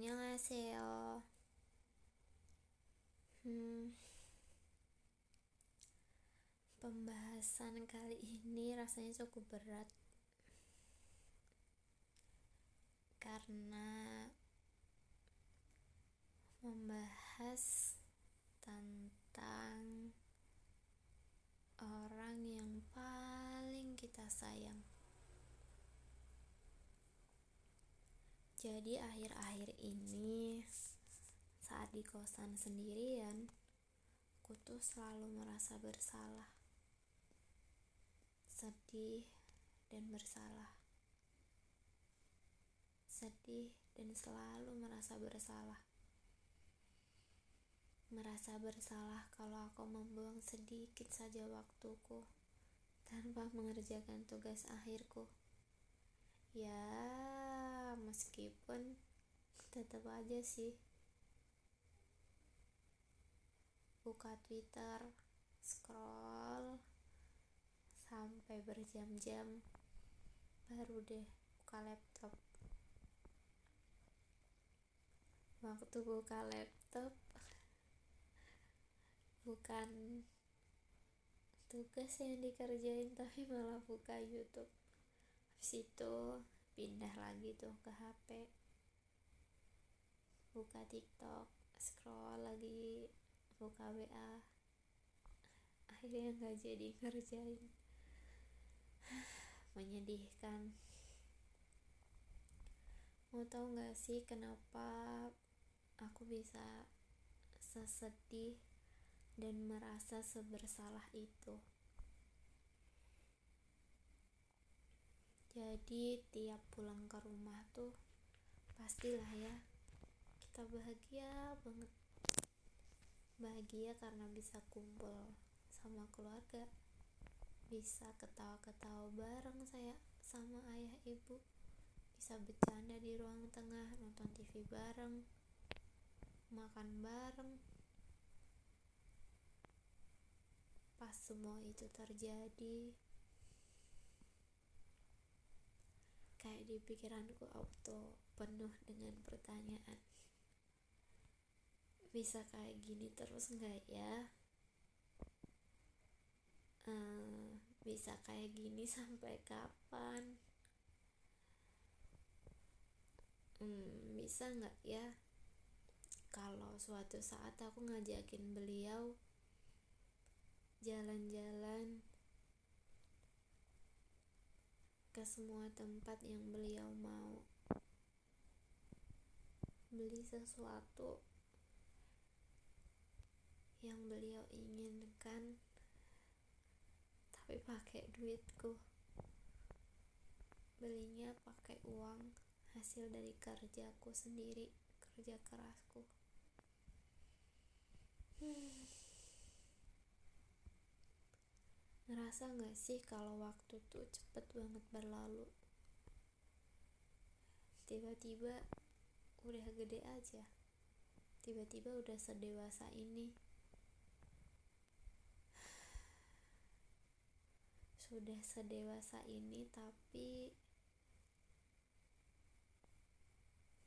Annyeonghaseyo Hmm Pembahasan kali ini rasanya cukup berat. Karena Membahas Tentang Orang yang paling kita sayang Jadi akhir-akhir ini saat di kosan sendirian, aku tuh selalu merasa bersalah, sedih dan bersalah, sedih dan selalu merasa bersalah. Merasa bersalah kalau aku membuang sedikit saja waktuku tanpa mengerjakan tugas akhirku. Ya, meskipun tetap aja sih buka Twitter, scroll sampai berjam-jam baru deh buka laptop. Waktu buka laptop bukan tugas yang dikerjain tapi malah buka YouTube. Habis itu pindah lagi tuh ke HP buka TikTok scroll lagi buka WA akhirnya nggak jadi ngerjain. Menyedihkan. Mau tahu nggak sih kenapa aku bisa sesedih dan merasa sebersalah itu jadi tiap pulang ke rumah tuh pastilah ya kita bahagia banget. Bahagia karena bisa kumpul sama keluarga bisa ketawa-ketawa bareng saya sama ayah ibu bisa bercanda di ruang tengah nonton TV bareng makan bareng. Pas semua itu terjadi kayak di pikiranku auto penuh dengan pertanyaan. Bisa kayak gini terus nggak ya? Uh, bisa kayak gini sampai kapan? Hmm, bisa nggak ya? Kalau suatu saat aku ngajakin beliau jalan-jalan ke semua tempat yang beliau mau. Beli sesuatu yang beliau inginkan tapi pakai duitku. Belinya pakai uang hasil dari kerjaku sendiri kerja kerasku. Hmm. Ngerasa gak sih kalau waktu tuh cepet banget berlalu? Tiba-tiba udah gede aja. Tiba-tiba udah sedewasa ini. Sudah sedewasa ini tapi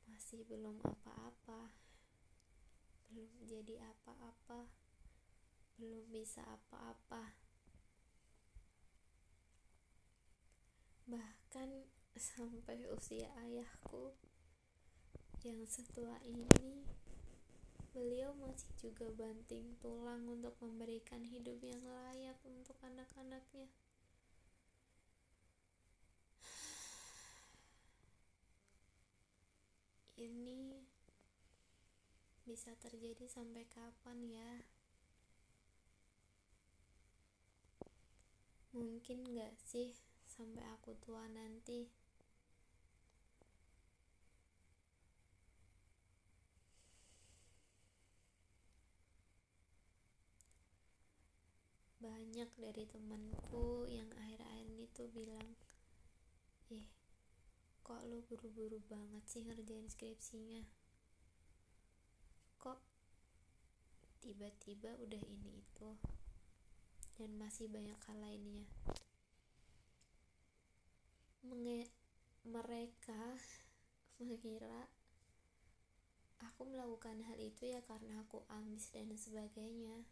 masih belum apa-apa. Belum jadi apa-apa. Belum bisa apa-apa. Bahkan sampai usia ayahku yang setua ini beliau masih juga banting tulang untuk memberikan hidup yang layak untuk anak-anaknya. Ini bisa terjadi sampai kapan ya? Mungkin gak sih sampai aku tua nanti. Banyak dari temanku yang akhir-akhir ini tuh bilang, "Eh, kok lu buru-buru banget sih ngerjain skripsinya? Kok tiba-tiba udah ini itu?" Dan masih banyak hal lainnya menge mereka mengira aku melakukan hal itu ya karena aku ambis dan sebagainya.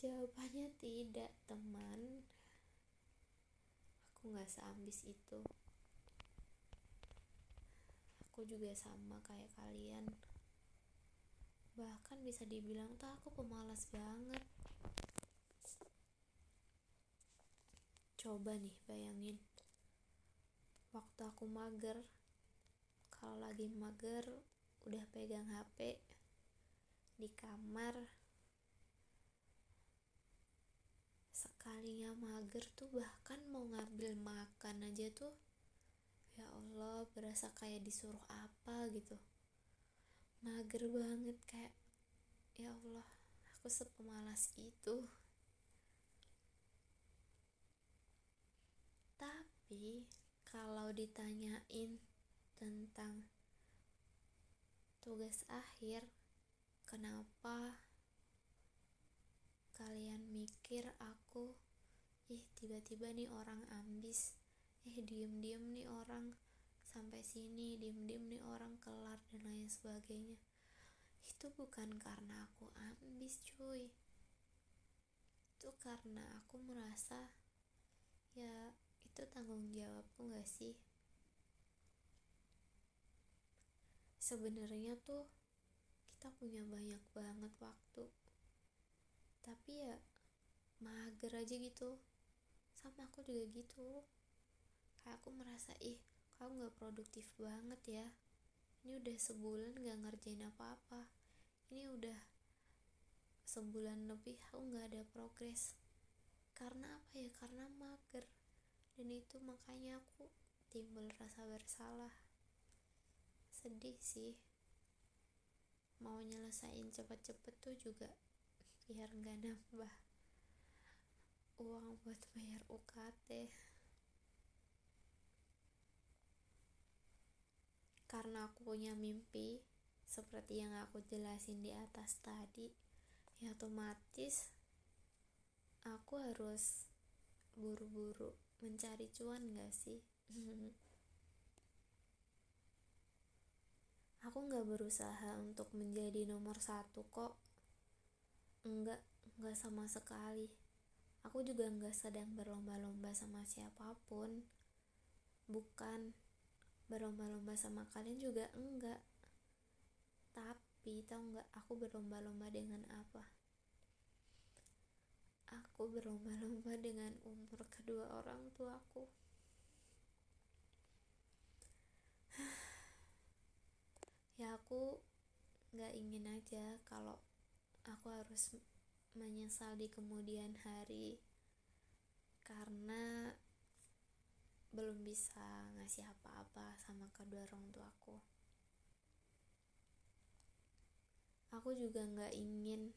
Jawabannya tidak teman. Aku nggak seambis itu. Aku juga sama kayak kalian. Bahkan bisa dibilang tuh aku pemalas banget coba nih bayangin. Waktu aku mager kalau lagi mager udah pegang HP di kamar sekalinya mager tuh bahkan mau ngambil makan aja tuh ya Allah berasa kayak disuruh apa gitu. Mager banget kayak ya Allah aku sepemalas itu tapi kalau ditanyain tentang tugas akhir kenapa kalian mikir aku ih tiba-tiba nih orang ambis. Eh diem-diem nih orang sampai sini diem-diem nih orang kelar dan lain sebagainya. Itu bukan karena aku ambis cuy. Itu karena aku merasa ya itu tanggung jawabku gak sih? Sebenarnya tuh kita punya banyak banget waktu. Tapi ya mager aja gitu. Sama aku juga gitu. Kayak aku merasa ih kamu gak produktif banget ya? Ini udah sebulan gak ngerjain apa-apa. Ini udah sebulan lebih aku gak ada progres. Karena apa ya? Karena mager dan itu makanya aku timbul rasa bersalah. Sedih sih. Mau nyelesain cepet-cepet tuh juga biar nggak nambah uang buat bayar UKT karena aku punya mimpi seperti yang aku jelasin di atas tadi ya otomatis aku harus buru-buru mencari cuan gak sih? Aku gak berusaha untuk menjadi nomor satu kok. Enggak enggak sama sekali. Aku juga enggak sedang berlomba-lomba sama siapa pun. Bukan berlomba-lomba sama kalian juga enggak tapi tau nggak aku berlomba-lomba dengan apa aku berlomba-lomba dengan umur kedua orang tuaku. ya aku nggak ingin aja kalau aku harus menyesal di kemudian hari karena belum bisa ngasih apa-apa sama kedua orang tuaku. Aku juga nggak ingin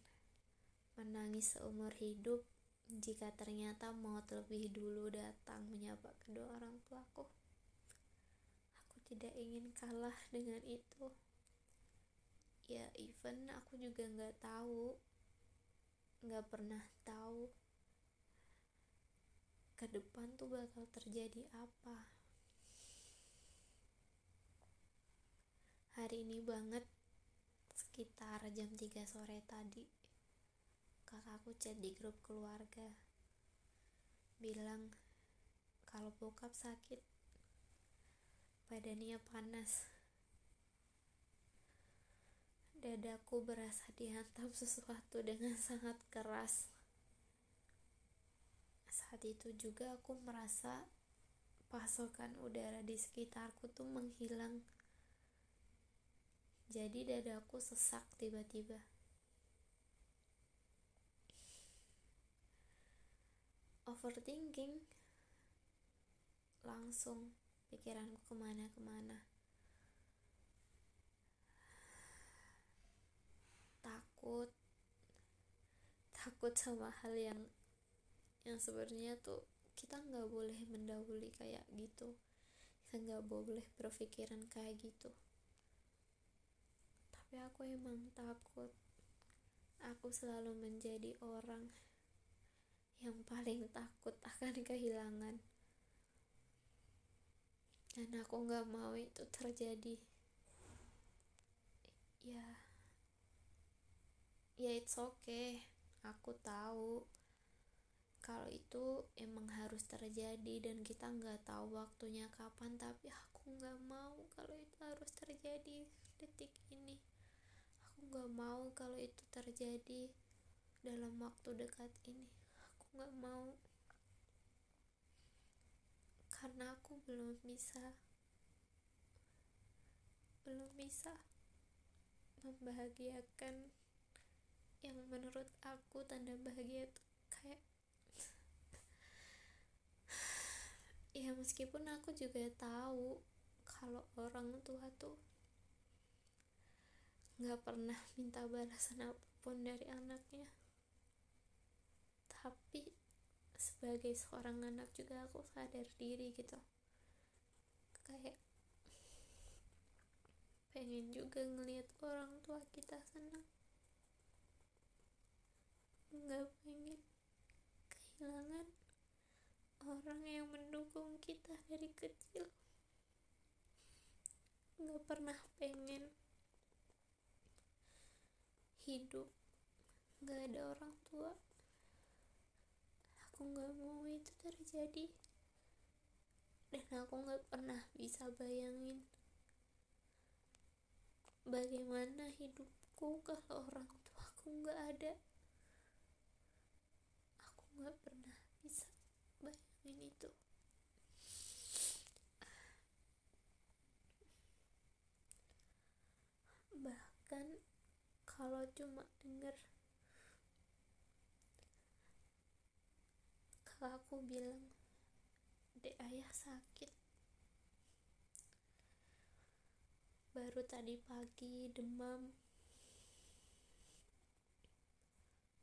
menangis seumur hidup jika ternyata maut lebih dulu datang menyapa kedua orang tuaku. Aku tidak ingin kalah dengan itu. Ya, even aku juga nggak tahu, nggak pernah tahu ke depan tuh bakal terjadi apa. Hari ini banget sekitar jam 3 sore tadi kakakku chat di grup keluarga. Bilang kalau bokap sakit badannya panas. Dadaku berasa dihantam sesuatu dengan sangat keras. Saat itu juga aku merasa pasokan udara di sekitarku tuh menghilang. Jadi dadaku sesak tiba-tiba overthinking. Langsung pikiranku ke mana-kemana. Takut. Takut sama hal yang yang sebenarnya tuh kita nggak boleh mendahului kayak gitu. Kita nggak boleh berpikiran kayak gitu. Tapi aku emang takut. Aku selalu menjadi orang yang paling takut akan kehilangan. Dan aku nggak mau itu terjadi. ya ya it's okay. Aku tahu kalau itu emang harus terjadi dan kita nggak tahu waktunya kapan tapi aku nggak mau kalau itu harus terjadi detik ini. Aku nggak mau kalau itu terjadi dalam waktu dekat ini nggak mau. Karena aku belum bisa belum bisa membahagiakan yang menurut aku tanda bahagia itu kayak ya meskipun aku juga tahu kalau orang tua tuh nggak pernah minta balasan apa pun dari anaknya tapi sebagai seorang anak juga aku sadar diri gitu. Kayak pengen juga ngelihat orang tua kita senang. Nggak pengen kehilangan orang yang mendukung kita dari kecil. Nggak pernah pengen hidup. Nggak ada orang tua aku nggak mau itu terjadi. Dan aku nggak pernah bisa bayangin bagaimana hidupku kalau orang tuaku nggak ada. Aku nggak pernah bisa bayangin itu. Bahkan kalau cuma denger kalau aku bilang dek ayah sakit. Baru tadi pagi demam.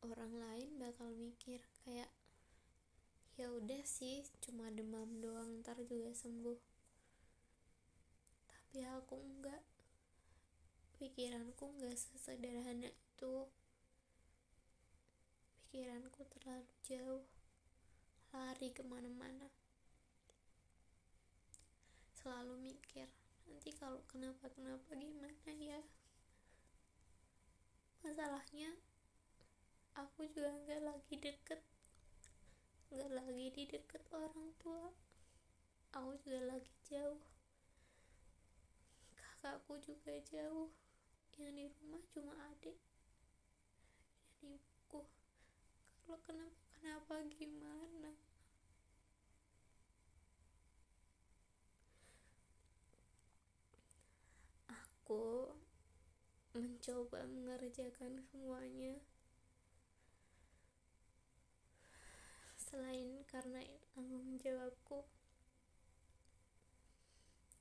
Orang lain bakal mikir kayak ya udah sih cuma demam doang ntar juga sembuh. Tapi aku enggak. Pikiranku enggak sesederhana itu. Pikiranku terlalu jauh lari ke mana-mana. Selalu mikir nanti kalau kenapa-kenapa gimana ya? Masalahnya aku juga nggak lagi deket. Nggak lagi di deket orang tua. Aku juga lagi jauh. Kakakku juga jauh. Yang di rumah cuma adik. Dan ibuku kalau kenapa kenapa gimana? Aku mencoba mengerjakan semuanya. Selain karena tanggung jawabku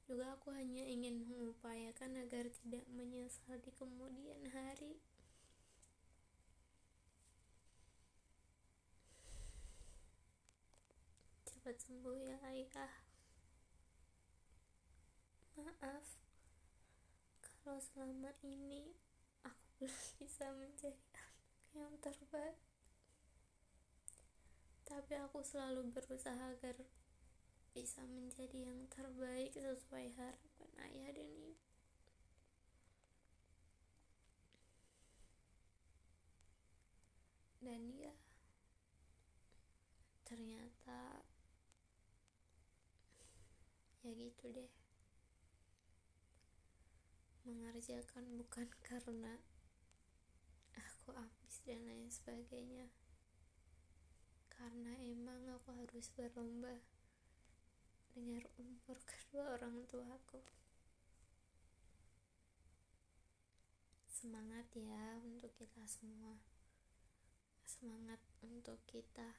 juga aku hanya ingin mengupayakan agar tidak menyesal di kemudian hari cepat sembuh ya ayah. Maaf. Kalau selama ini aku belum bisa menjadi anak yang terbaik. Tapi aku selalu berusaha agar bisa menjadi yang terbaik sesuai harapan ayah dan ibu. Dan ya, ternyata ya gitu deh. Mengerjakan bukan karena aku habis dan lain sebagainya karena emang aku harus berlomba dengan umur kedua orang tuaku. Semangat ya untuk kita semua. Semangat untuk kita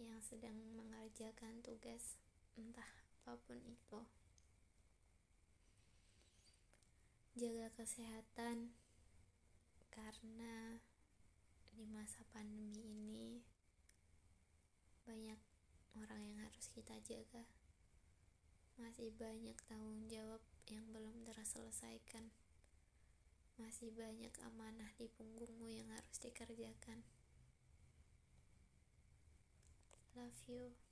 yang sedang mengerjakan tugas entah apa pun itu. Jaga kesehatan karena di masa pandemi ini banyak orang yang harus kita jaga. Masih banyak tanggung jawab yang belum terselesaikan. Masih banyak amanah di punggungmu yang harus dikerjakan. Love you